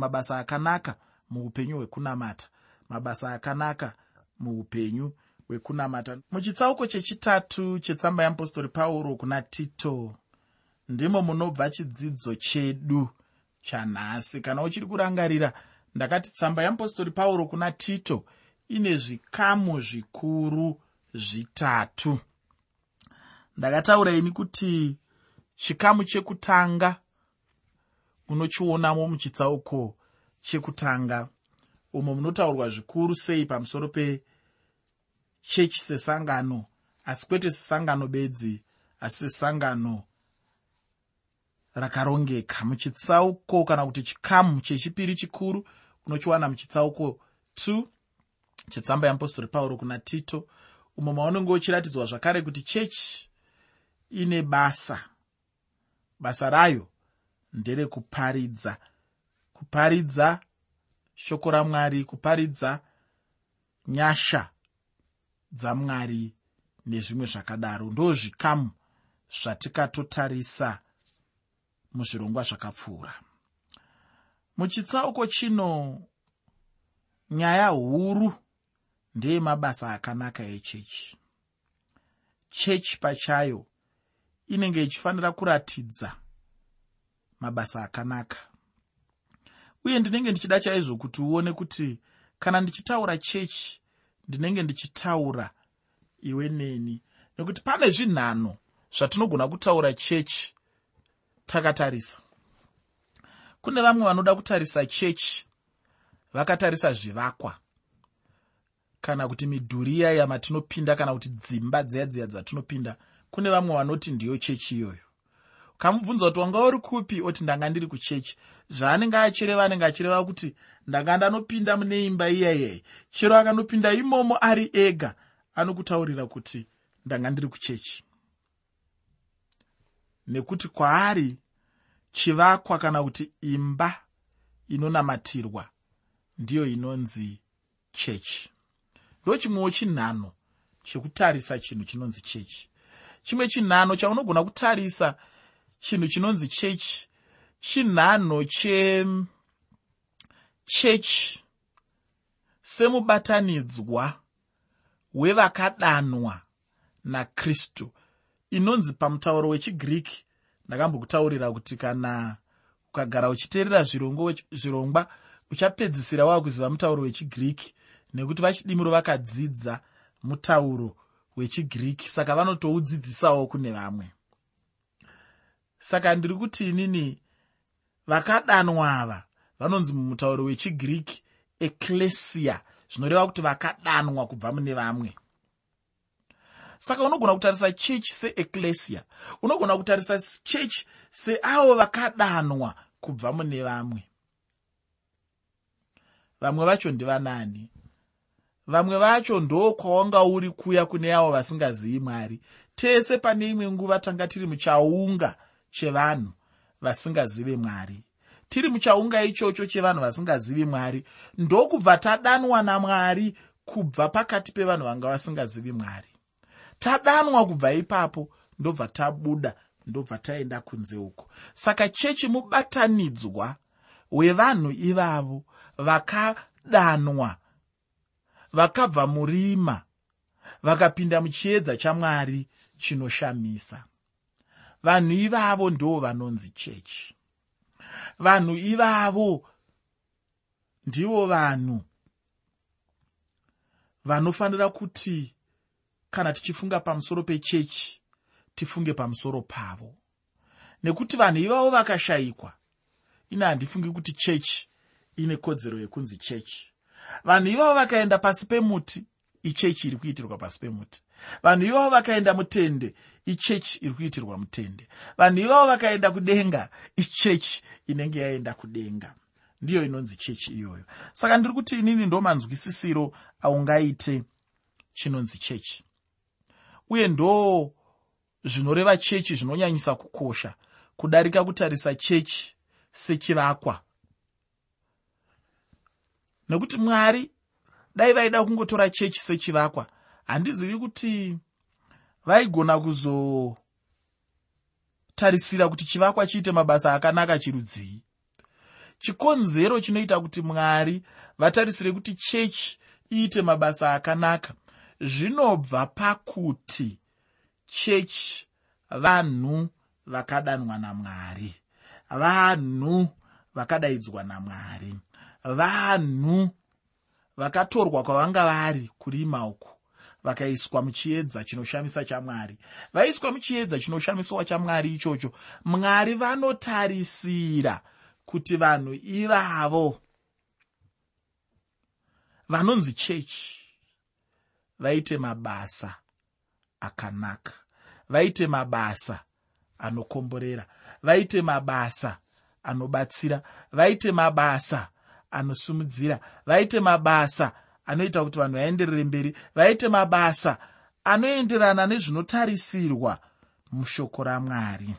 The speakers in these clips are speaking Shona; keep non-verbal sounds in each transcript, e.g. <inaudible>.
mabasa akanaka muupenyu hwekunamata mabasa akanaka muupenyu hwekunamata. Muchitsauko chechitatu chetsamba yeapostori pauro kuna tito ndimo munobva chidzidzo chedu chanhasi. Kana uchiri kurangarira ndakati tsamba yeapostori pauro kuna tito ine zvikamu zvikuru zvitatu. Ndakataura ini kuti chikamu chekutanga unochionamo muchitsauko chekutanga. Umo munotaurwa zvikuru sei pamusoro pechechi sesangano asi kwete sesangano bedzi asi sesangano rakarongeka. Muchitsauko kana kuti chikamu chechipiri chikuru unochiwana muchitsauko 2 chetsamba yeapostori pauro kuna tito. Umo maunenge uchiratidzwa zvakare kuti chechi ine basa basa rayo nderekuparidza. Kuparidza shoko ramwari kuparidza nyasha dzamwari nezvimwe zvakadaro. Ndo zvikamu zvatikatotarisa muzvirongwa zvakapfuura. Muchitsauko chino nyaya huru ndeyemabasa akanaka echechi. Chechi pachayo inenge ichifanira kuratidza mabasa akanaka. Uye ndinenge ndichida chaizvo kuti uone kuti kana ndichitaura chechi ndinenge ndichitaura iwe neni. Nekuti pane zvinhano zvatinogona kutaura chechi takatarisa. Kune vamwe vanoda kutarisa chechi vakatarisa zvivakwa. Kana kuti midhuri iya yamatinopinda kana kuti dzimba dziya dziya dzatinopinda kune vamwe vanoti ndiyo chechi iyoyo ukamubvunza kuti wanga uri kupi? Oti ndanga ndiri kuchechi. Zvaanenge achireva anenge achireva kuti ndanga ndanopinda mune imba iyayai chero akanopinda imomo ari ega anokutaurira kuti ndanga ndiri kuchechi. Nekuti kwaari chivakwa kana kuti imba inonamatirwa ndiyo inonzi chechi. Ndo chimwewo chinhano chekutarisa chinhu chinonzi chechi. Chimwe chinhano chaunogona kutarisa chinhu chinonzi chechi chinhano chechechi semubatanidzwa wevakadanwa nakristu. Inonzi pamutauro wechigiriki ndakambokutaurira kuti kana ukagara uchiteerera zvirongwa uchapedzisira waakuziva mutauro wechigiriki nekuti vachidimuro vakadzidza mutauro wechigiriki saka vanotoudzidzisawo kune vamwe saka ndiri kuti inini vakadanwa ava vanonzi mumutauro wechigiriki eklesia zvinoreva kuti vakadanwa kubva mune vamwe. Saka unogona kutarisa chechi seeklesia unogona kutarisa chechi seavo vakadanwa kubva mune vamwe. Vamwe vacho ndivanani. Vamwe vacho ndo kwawanga uri kuya kune avo vasingazivi mwari. Tese pane imwe nguva tanga tiri muchaunga chevanhu vasingazive mwari. Tiri muchaunga ichocho chevanhu vasingazivi mwari. Ndokubva tadanwa namwari kubva pakati pevanhu vanga vasingazivi mwari. Tadanwa kubva ipapo ndobva tabuda ndobva taenda kunze uko. Saka chechi mubatanidzwa wevanhu ivavo vakadanwa vakabva murima vakapinda muchiedza chamwari chinoshamisa vanhu ivavo ndo vanonzi chechi vanhu ivavo ndivo vanhu vanofanira kuti kana tichifunga pamusoro pechechi tifunge pamusoro pavo. Nekuti vanhu ivavo vakashayikwa ine handifungi kuti chechi ine kodzero yekunzi chechi vanhu ivavo vakaenda pasi pemuti ichechi iri kuitirwa pasi pemuti. Vanhu ivavo vakaenda mutende ichechi iri kuitirwa mutende. Vanhu ivavo vakaenda kudenga ichechi inenge yaenda kudenga. Ndiyo inonzi chechi iyoyo. Saka ndiri kuti inini ndo manzwisisiro aungaite chinonzi chechi. Uye ndo zvinoreva chechi zvinonyanyisa kukosha kudarika kutarisa chechi sechivakwa. Nekuti mwari dai vaida kungotora chechi sechivakwa. Handizivi kuti vaigona kuzotarisira kuti chivakwa chiite mabasa akanaka chirudzii. Chikonzero chinoita kuti mwari vatarisire kuti chechi iite mabasa akanaka. Zvinobva pakuti chechi vanhu vakadanwa namwari. Vanhu vakadaidzwa namwari. Vanhu vakatorwa kwavanga vari kurima uku vakaiswa muchiedza chinoshamisa chamwari. Vaiswa muchiedza chinoshamiswa chamwari ichocho. Mwari vanotarisira kuti vanhu ivavo vanonzi chechi vaite mabasa akanaka vaite mabasa anokomborera vaite mabasa anobatsira vaite mabasa anosumudzira. Vaite mabasa anoita kuti vanhu vaenderere mberi. Vaite mabasa anoenderana nezvinotarisirwa mushoko ramwari.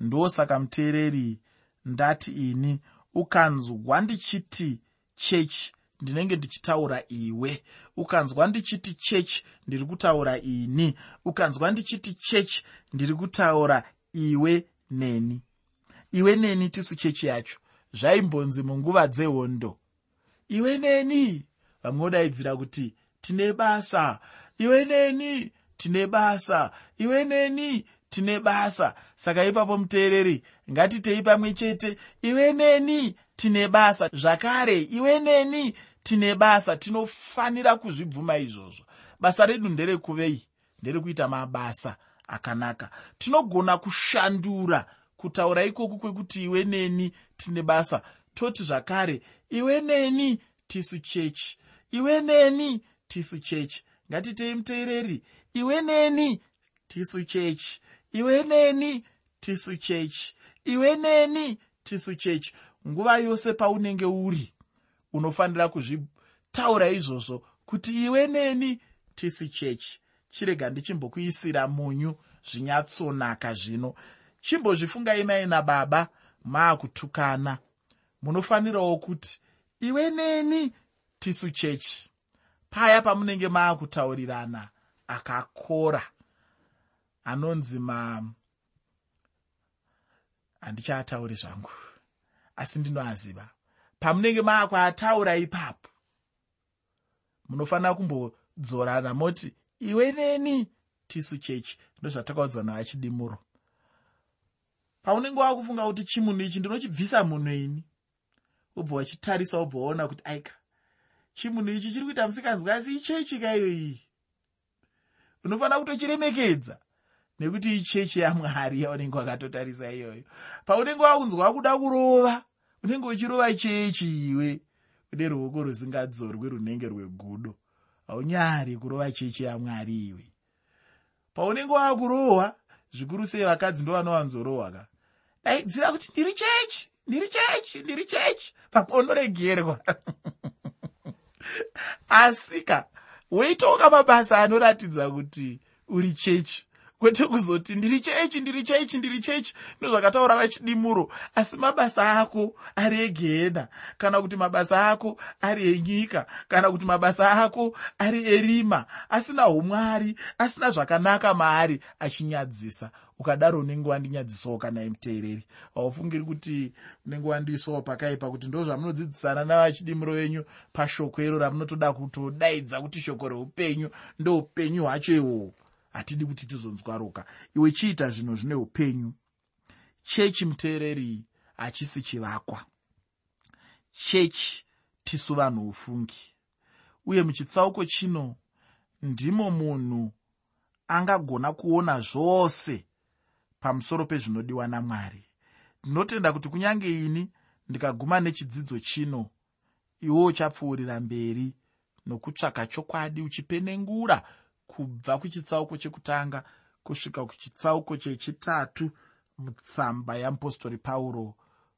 Ndosaka muteereri ndati ini ukanzwa ndichiti chechi ndinenge ndichitaura iwe. Ukanzwa ndichiti chechi ndiri kutaura ini. Ukanzwa ndichiti chechi ndiri kutaura iwe neni. Iwe neni tisu chechi yacho zvaimbonzi munguva dzehondo. Iwe neni vamwe vodaidzira kuti tine basa. Iwe neni tine basa. Iwe neni tine basa. Saka ipapo muteereri ngatitei pamwe chete. Iwe neni tine basa. Zvakare iwe neni tine basa. Tinofanira kuzvibvuma izvozvo. Basa redu nderekuvei nderekuita mabasa akanaka. Tinogona kushandura kutaura ikoku kwekuti iwe neni tine basa. Toti zvakare iwe neni tisu chechi. Iwe neni tisu chechi. Ngatitei muteereri iwe neni tisu chechi. Iwe neni tisu chechi. Iwe neni tisu chechi. Nguva yose paunenge uri unofanira kuzvitaura izvozvo kuti iwe neni tisi chechi. Chirega ndichimbokuisira munyu zvinyatsonaka zvino. Chimbozvifungai mai nababa maakutukana. Munofanirawo kuti iwe neni tisu chechi paya pamunenge maakutaurirana akakora. Anonzi ma handichaatauri zvangu asi ndinoaziva. Pamunenge maakuataura ipapo munofanira kumbodzorana moti iwe neni tisu chechi ndozvatakaudzwa navachidimuro paunenge wakufunga kuti chimunhu ichi ndinochibvisa munhu ini wobva wachitarisa wobva waona kuti aika chimunhu ichi chiri kuita musikanzwi asi ichechi kaiyo iyi. Unofanira kutochiremekedza nekuti ichechi yamwari yaunenge wakatotarisa iyoyo. Paunenge wakunzwa kuda kurova unenge uchirova chechi iwe une ruoko rusingadzorwi runenge rwegudo. Haunyari kurova chechi yamwari iwe. Paunenge wakurohwa zvikuru sei vakadzi ndo vanowanzorohwa ka daidzira kuti ndiri chechi ndiri chechi ndiri chechi paponoregerwa <laughs> asika weitoka mabasa anoratidza kuti uri chechi kwete kuzoti ndiri chechi ndiri chechi ndiri chechi. Ndozvakataura vachidimuro asi mabasa ako ari egehena kana kuti mabasa ako ari enyika kana kuti mabasa ako ari erima asina umwari asina zvakanaka maari achinyadzisa. Ukadaro unenge wandinyadzisawo kana imuteereri haufungiri kuti unenge wandiisawo pakaipa kuti ndo zvamunodzidzisana navachidimuro venyu pashoko iro ramunotoda kutodaidza kuti shoko reupenyu ndoupenyu hwacho ihwohwo hatidi kuti tizonzwa roka iwe chiita zvinhu zvine upenyu. Chechi muteereri hachisi chivakwa. Chechi tisu vanhu ufungi. Uye muchitsauko chino ndimo munhu angagona kuona zvose pamusoro pezvinodiwa namwari. Ndinotenda kuti kunyange ini ndikaguma nechidzidzo chino iwo uchapfuurira mberi nokutsvaka chokwadi uchipenengura kubva kuchitsauko chekutanga kusvika kuchitsauko chechitatu mutsamba yamupostori pauro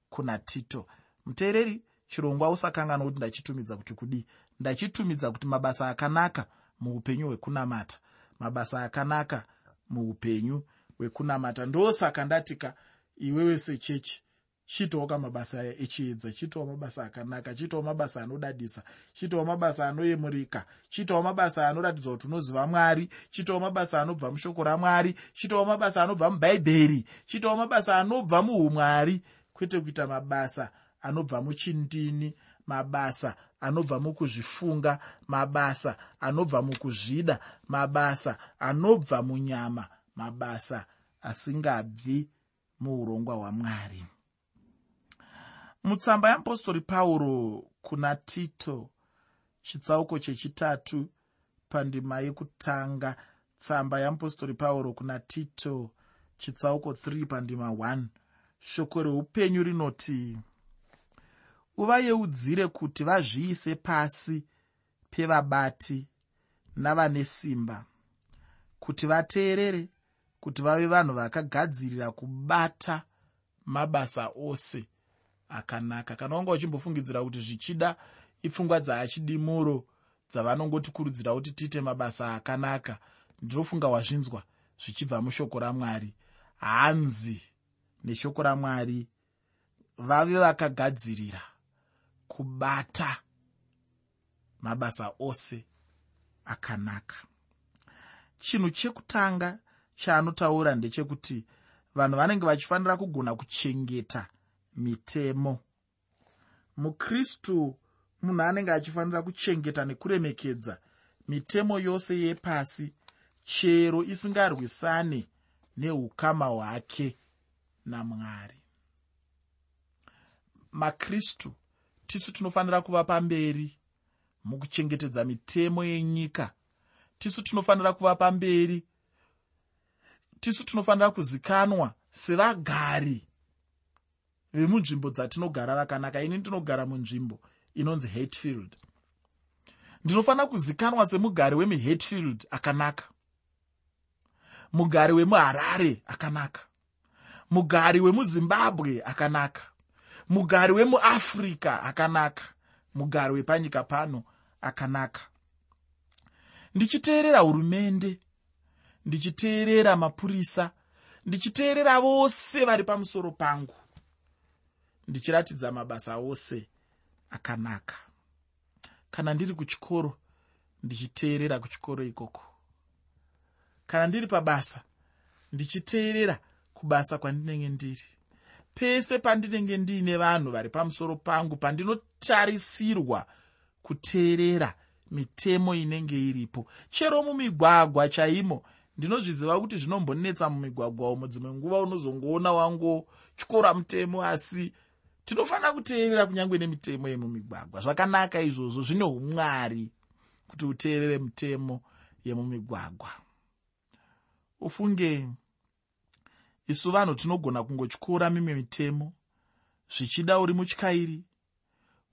kuna tito. Muteereri chirongwa usakangana kuti ndachitumidza kuti kudii? Ndachitumidza kuti mabasa akanaka muupenyu hwekunamata. Mabasa akanaka muupenyu hwekunamata. Ndosaka ndatika iwewe sechechi chiitawo kamabasa echiedza chiitawo mabasa akanaka chiitawo mabasa anodadisa chiitawo mabasa anoyemurika chiitawo mabasa anoratidza kuti unoziva mwari chiitawo mabasa anobva mushoko ramwari chiitawo mabasa anobva mubhaibheri chiitawo mabasa anobva muumwari kwete kuita mabasa anobva muchindini mabasa anobva mukuzvifunga mabasa anobva mukuzvida mabasa anobva munyama mabasa asingabvi muurongwa hwamwari mutsamba yeapostori pauro kuna tito chitsauko chechitatu pandima yekutanga. Tsamba yeapostori pauro kuna tito chitsauko 3 pandima 1 shoko reupenyu rinoti uvayeudzire kuti vazviise pasi pevabati navane simba kuti vateerere kuti vave vanhu vakagadzirira kubata mabasa ose akanaka. Kana wanga uchimbofungidzira kuti zvichida ipfungwa dzaachidimuro dzavanongotikurudzira kuti tiite mabasa akanaka ndinofunga wazvinzwa zvichibva mushoko ramwari. Hanzi neshoko ramwari vave vakagadzirira kubata mabasa ose akanaka. Chinhu chekutanga chaanotaura ndechekuti vanhu vanenge vachifanira kugona kuchengeta mitemo. Mukristu munhu anenge achifanira kuchengeta nekuremekedza mitemo yose yepasi chero isingarwisane neukama hwake namwari. Makristu tisu tinofanira kuva pamberi mukuchengetedza mitemo yenyika. Tisu tinofanira kuva pamberi tisu tinofanira kuzikanwa sevagari vemunzvimbo dzatinogara vakanaka ini ndinogara munzvimbo inonzi hatfield. Ndinofanira kuzikanwa semugari wemuhatfield akanaka. Mugari wemuharare akanaka. Mugari wemuzimbabwe akanaka. Mugari wemuafrica akanaka. Mugari wepanyika pano akanaka. Ndichiteerera hurumende ndichiteerera mapurisa ndichiteerera vose vari pamusoro pangu ndichiratidza mabasa ose akanaka. Kana ndiri kuchikoro ndichiteerera kuchikoro ikoko. Kana ndiri pabasa ndichiteerera kubasa kwandinenge ndiri. Pese pandinenge ndiine vanhu vari pamusoro pangu pandinotarisirwa kuteerera mitemo inenge iripo. Chero mumigwagwa chaimo ndinozviziva kuti zvinombonetsa mumigwagwa umo. Dzimwe nguva unozongoona wangotyora mutemo asi tinofanira kuteerera kunyange nemitemo yemumigwagwa. Zvakanaka izvozvo zvine umwari kuti uteerere mitemo yemumigwagwa. Ufunge isu vanhu tinogona kungotyora mimwe mitemo zvichida uri mutyairi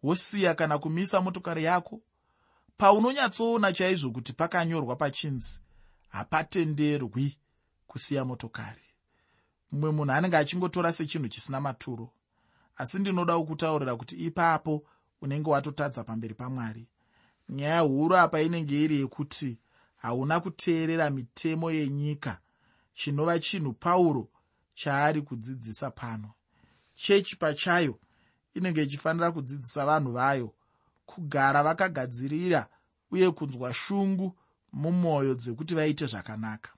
wosiya kana kumisa motokari yako. Paunonyatsoona chaizvo kuti pakanyorwa pachinzi hapatenderwi kusiya motokari. Mumwe munhu anenge achingotora sechinhu chisina maturo asi ndinoda kukutaurira kuti ipapo unenge watotadza pamberi pamwari. Nyaya huru apa inenge iri yekuti hauna kuteerera mitemo yenyika chinova chinhu pauro chaari kudzidzisa pano. Chechi pachayo inenge ichifanira kudzidzisa vanhu vayo kugara vakagadzirira uye kunzwa shungu mumwoyo dzekuti vaite zvakanaka.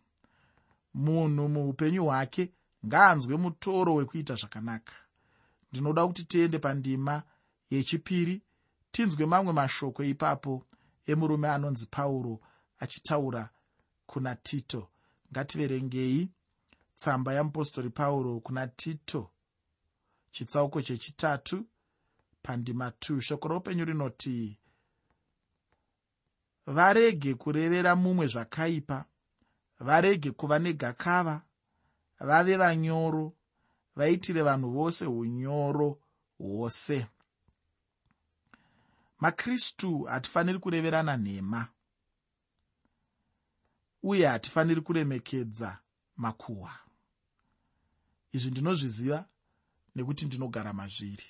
Munhu muupenyu hwake ngaanzwe mutoro wekuita zvakanaka ndinoda kuti tiende pandima yechipiri tinzwe mamwe mashoko ipapo emurume anonzi pauro achitaura kuna tito. Ngativerengei tsamba yamupostori pauro kuna tito. Chitsauko chechitatu pandima 2 shoko roupenyu rinoti varege kurevera mumwe zvakaipa varege kuva negakava vave vanyoro vaitire vanhu vose unyoro hwose. Makristu hatifaniri kureverana nhema uye hatifaniri kuremekedza makuhwa. Izvi ndinozviziva nekuti ndinogara mazviri.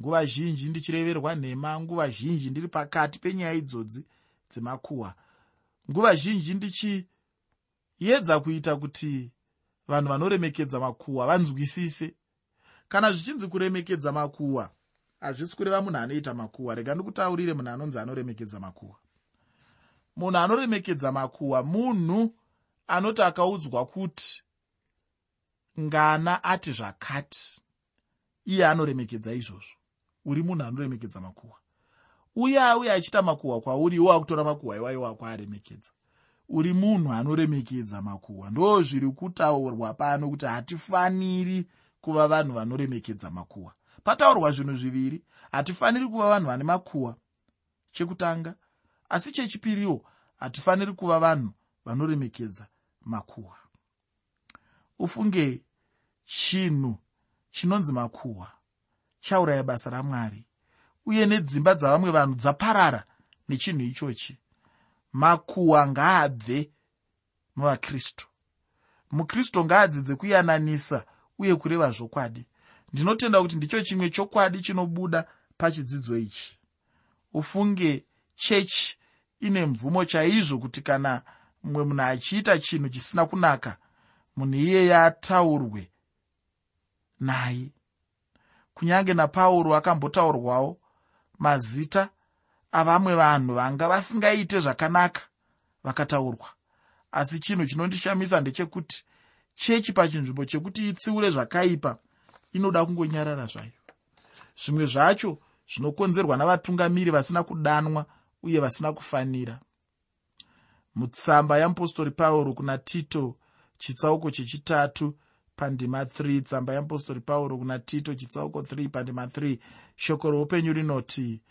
Nguva zhinji ndichireverwa nhema nguva zhinji ndiri pakati penyaya idzodzi dzemakuhwa. Nguva zhinji ndichiedza kuita kuti vanhu vanoremekedza makuhwa vanzwisise. Kana zvichinzi kuremekedza makuhwa hazvisi kureva munhu anoita makuhwa. Rega ndikutaurire munhu anonzi anoremekedza makuhwa. Munhu anoremekedza makuhwa munhu anoti akaudzwa kuti ngana ati zvakati iye anoremekedza izvozvo. Uri munhu anoremekedza makuhwa. Uye auya achiita makuhwa kwauri iwo akutora makuhwa iwayo wako aremekedza uri munhu anoremekedza makuhwa. Ndo zviri kutaurwa pano kuti hatifaniri kuva vanhu vanoremekedza makuhwa. Pataurwa zvinhu zviviri hatifaniri kuva vanhu vane makuhwa chekutanga asi chechipiriwo hatifaniri kuva vanhu vanoremekedza makuhwa. Ufunge chinhu chinonzi makuhwa. Chauraya basa ramwari uye nedzimba dzavamwe vanhu dzaparara nechinhu ichochi makuhwa ngaabve muvakristu. Mukristu ngaadzidze kuyananisa uye kureva zvokwadi. Ndinotenda kuti ndicho chimwe chokwadi chinobuda pachidzidzo ichi. Ufunge chechi ine mvumo chaizvo kuti kana mumwe munhu achiita chinhu chisina kunaka munhu iyeye ataurwe naye. Kunyange napauro akambotaurwawo mazita avamwe vanhu vanga vasingaite zvakanaka vakataurwa. Asi chinhu chinondishamisa ndechekuti chechi pachinzvimbo chekuti itsiure zvakaipa inoda kungonyarara zvayo. Zvimwe zvacho zvinokonzerwa navatungamiri vasina kudanwa uye vasina kufanira. Mutsamba yamupostori pauro kuna tito chitsauko chechitatu pandima 3 tsamba yamupostori pauro kuna tito chitsauko 3 pandima 3 shoko roupenyu rinoti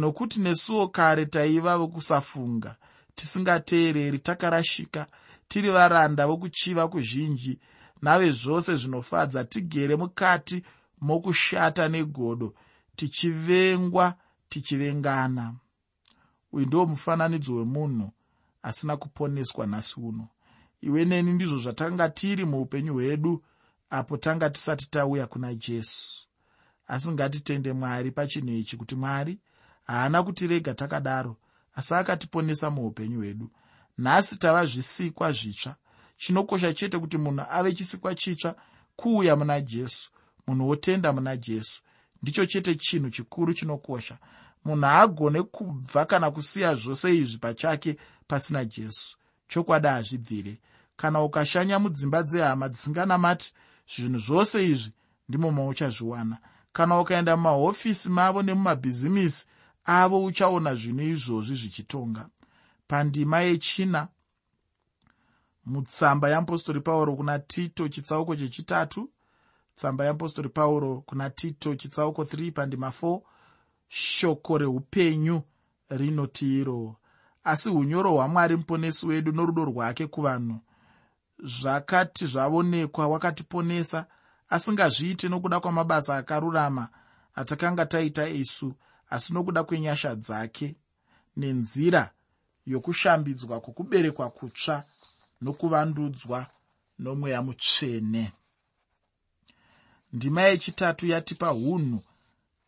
nokuti nesuwo kare taiva vokusafunga tisingateereri takarashika tiri varanda vokuchiva kuzhinji nave zvose zvinofadza tigere mukati mokushata negodo tichivengwa tichivengana. Uyu ndiwo mufananidzo wemunhu asina kuponeswa nhasi uno. Iwe neni ndizvo zvatanga tiri muupenyu hwedu apo tanga tisati tauya kuna jesu. Asi ngatitende mwari pachinhu ichi kuti mwari haana kutirega takadaro asi akatiponesa muupenyu hwedu. Nhasi tava zvisikwa zvitsva. Chinokosha chete kuti munhu ave chisikwa chitsva kuuya muna jesu munhu wotenda muna jesu. Ndicho chete chinhu chikuru chinokosha. Munhu haagone kubva kana kusiya zvose izvi pachake pasina jesu. Chokwadi hazvibvire kana ukashanya mudzimba dzehama dzisinganamati zvinhu zvose izvi ndimo mauchazviwana. Kana ukaenda mumahofisi mavo nemumabhizimisi avo uchaona zvinhu izvozvi zvichitonga. Pandima yechina mutsamba yeapostori pauro kuna tito chitsauko chechitatu tsamba yeapostori pauro kuna tito chitsauko 3 pandima 4 shoko reupenyu rinoti iro asi unyoro hwamwari muponesi wedu norudo rwake kuvanhu zvakati zvavonekwa wakatiponesa asingazviite nokuda kwamabasa akarurama atakanga taita isu asi nokuda kwenyasha dzake nenzira yokushambidzwa kwokuberekwa kutsva nokuvandudzwa nomweya mutsvene. Ndima yechitatu yatipa unhu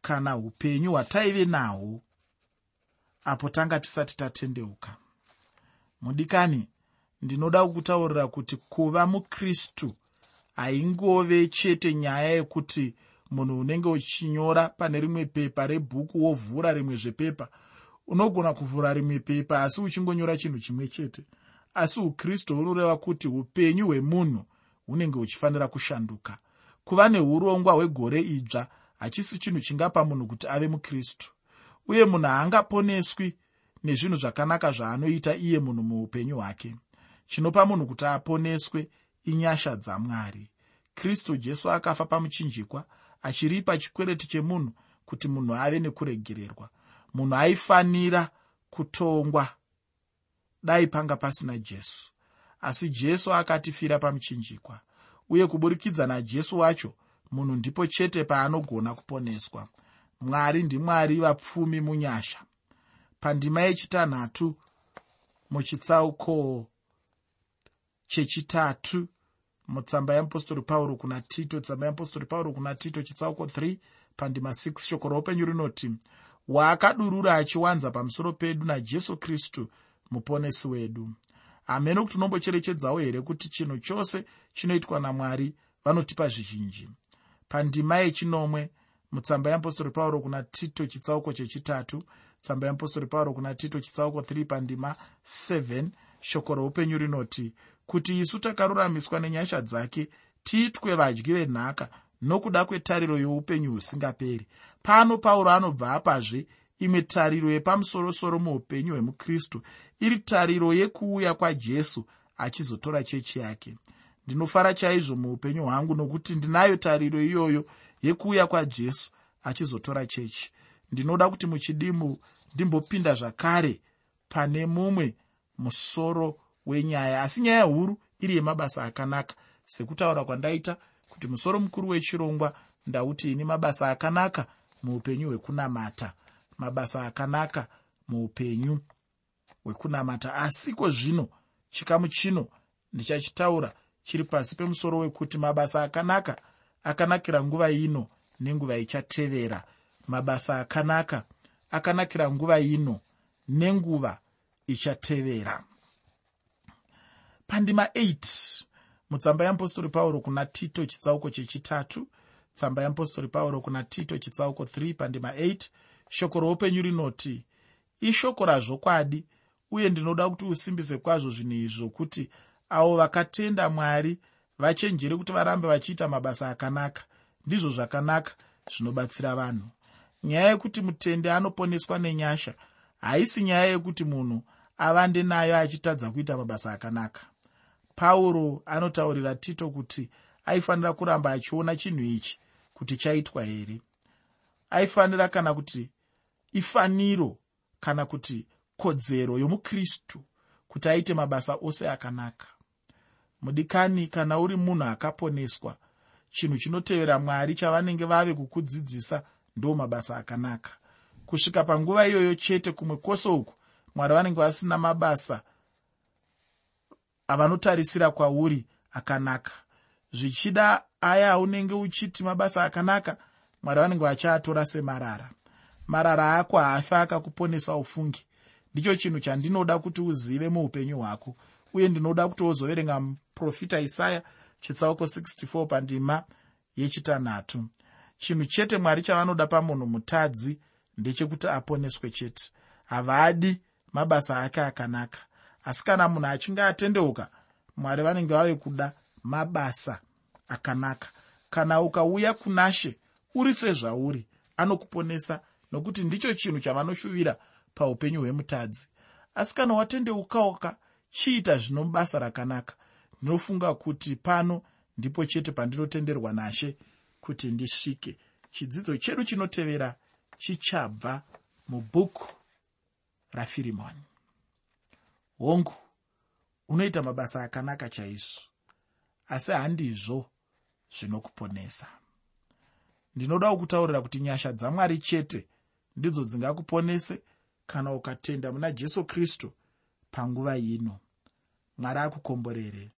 kana upenyu hwataive nahwo apo tanga tisati tatendeuka. Mudikani ndinoda kukutaurira kuti kuva mukristu haingove chete nyaya yekuti munhu unenge uchinyora pane rimwe pepa rebhuku wovhura rimwe zvepepa unogona kuvhura rimwe pepa asi uchingonyora chinhu chimwe chete. Asi ukristu hunoreva kuti upenyu hwemunhu hunenge huchifanira kushanduka. Kuva neurongwa hwegore idzva hachisi chinhu chingapa munhu kuti ave mukristu. Uye munhu haangaponeswi nezvinhu zvakanaka zvaanoita iye munhu muupenyu hwake. Chinopa munhu kuti aponeswe inyasha dzamwari kristu jesu akafa pamuchinjikwa achiripa chikwereti chemunhu kuti munhu ave nekuregererwa. Munhu aifanira kutongwa. Dai panga pasina jesu. Asi jesu akatifira pamuchinjikwa. Uye kuburikidza najesu wacho munhu ndipo chete paanogona kuponeswa. Mwari ndimwari vapfumi munyasha. Pandima yechitanhatu muchitsauko chechitatu mutsamba yeapostori pauro kuna tito tsamba yeapostori pauro kuna tito chitsauko 3 pandima 6 shoko roupenyu rinoti waakadurura achiwanza pamusoro pedu najesu kristu muponesi wedu. Hameno kuti unombocherechedzawo here kuti chinhu chose chinoitwa namwari vanotipa zvizhinji? Pandima yechinomwe mutsamba yeapostori pauro kuna tito chitsauko chechitatu tsamba yeapostori pauro kuna tito chitsauko 3 pandima 7 shoko roupenyu rinoti kuti isu takaruramiswa nenyasha dzake tiitwe vadyi venhaka nokuda kwetariro youpenyu husingaperi. Pano pauro anobva apazve imwe tariro yepamusorosoro muupenyu hwemukristu iri tariro yekuuya kwajesu achizotora chechi yake. Ndinofara chaizvo muupenyu hwangu nokuti ndinayo tariro iyoyo yekuuya kwajesu achizotora chechi. Ndinoda kuti muchidimu ndimbopinda zvakare pane mumwe musoro wenyaya asi nyaya huru iri yemabasa akanaka. Sekutaura kwandaita kuti musoro mukuru wechirongwa ndauti ini mabasa akanaka muupenyu hwekunamata. Mabasa akanaka muupenyu hwekunamata. Asiko zvino chikamu chino ndichachitaura chiri pasi pemusoro wekuti mabasa akanaka akanakira nguva ino nenguva ichatevera. Mabasa akanaka akanakira nguva ino nenguva ichatevera pandima 8 mutsamba yeapostori pauro kuna tito chitsauko chechitatu. Tsamba yeapostori pauro kuna tito chitsauko 3 pandima 8 shoko roupenyu rinoti ishoko razvokwadi uye ndinoda kuti usimbise kwazvo zvinhu izvi zvokuti avo vakatenda mwari vachenjere kuti varambe vachiita mabasa akanaka. Ndizvo zvakanaka zvinobatsira vanhu. Nyaya yekuti mutende anoponeswa nenyasha haisi nyaya yekuti munhu avande nayo achitadza kuita mabasa akanaka pauro anotaurira tito kuti aifanira kuramba achiona chinhu ichi kuti chaitwa here. Aifanira kana kuti ifaniro kana kuti kodzero yomukristu kuti aite mabasa ose akanaka. Mudikani kana uri munhu akaponeswa chinhu chinotevera mwari chavanenge vave kukudzidzisa ndo mabasa akanaka. Kusvika panguva iyoyo chete kumwe kwose uku mwari vanenge vasina mabasa avanotarisira kwauri akanaka. Zvichida aya aunenge uchiti mabasa akanaka mwari vanenge vachaatora semarara. Marara ako haafi akakuponesa ufungi. Ndicho chinhu chandinoda kuti uzive muupenyu hwako uye ndinoda kuti wozoverenga muprofita isaya chitsauko 64 pandima yechitanhatu. Chinhu chete mwari chavanoda pamunhu mutadzi ndechekuti aponeswe chete. Havadi mabasa ake akanaka asi kana munhu achinge atendeuka mwari vanenge vave kuda mabasa akanaka. Kana ukauya kunashe uri sezvauri anokuponesa nokuti ndicho chinhu chavanoshuvira paupenyu hwemutadzi. Asi kana watendeukauka chiita zvino basa rakanaka. Ndinofunga kuti pano ndipo chete pandinotenderwa nashe kuti ndisvike. Chidzidzo chedu chinotevera chichabva mubhuku rafirimoni hongu unoita mabasa akanaka chaizvo asi handizvo zvinokuponesa. Ndinoda kukutaurira kuti nyasha dzamwari chete ndidzo dzingakuponese kana ukatenda muna jesu kristu panguva ino. Mwari akukomborere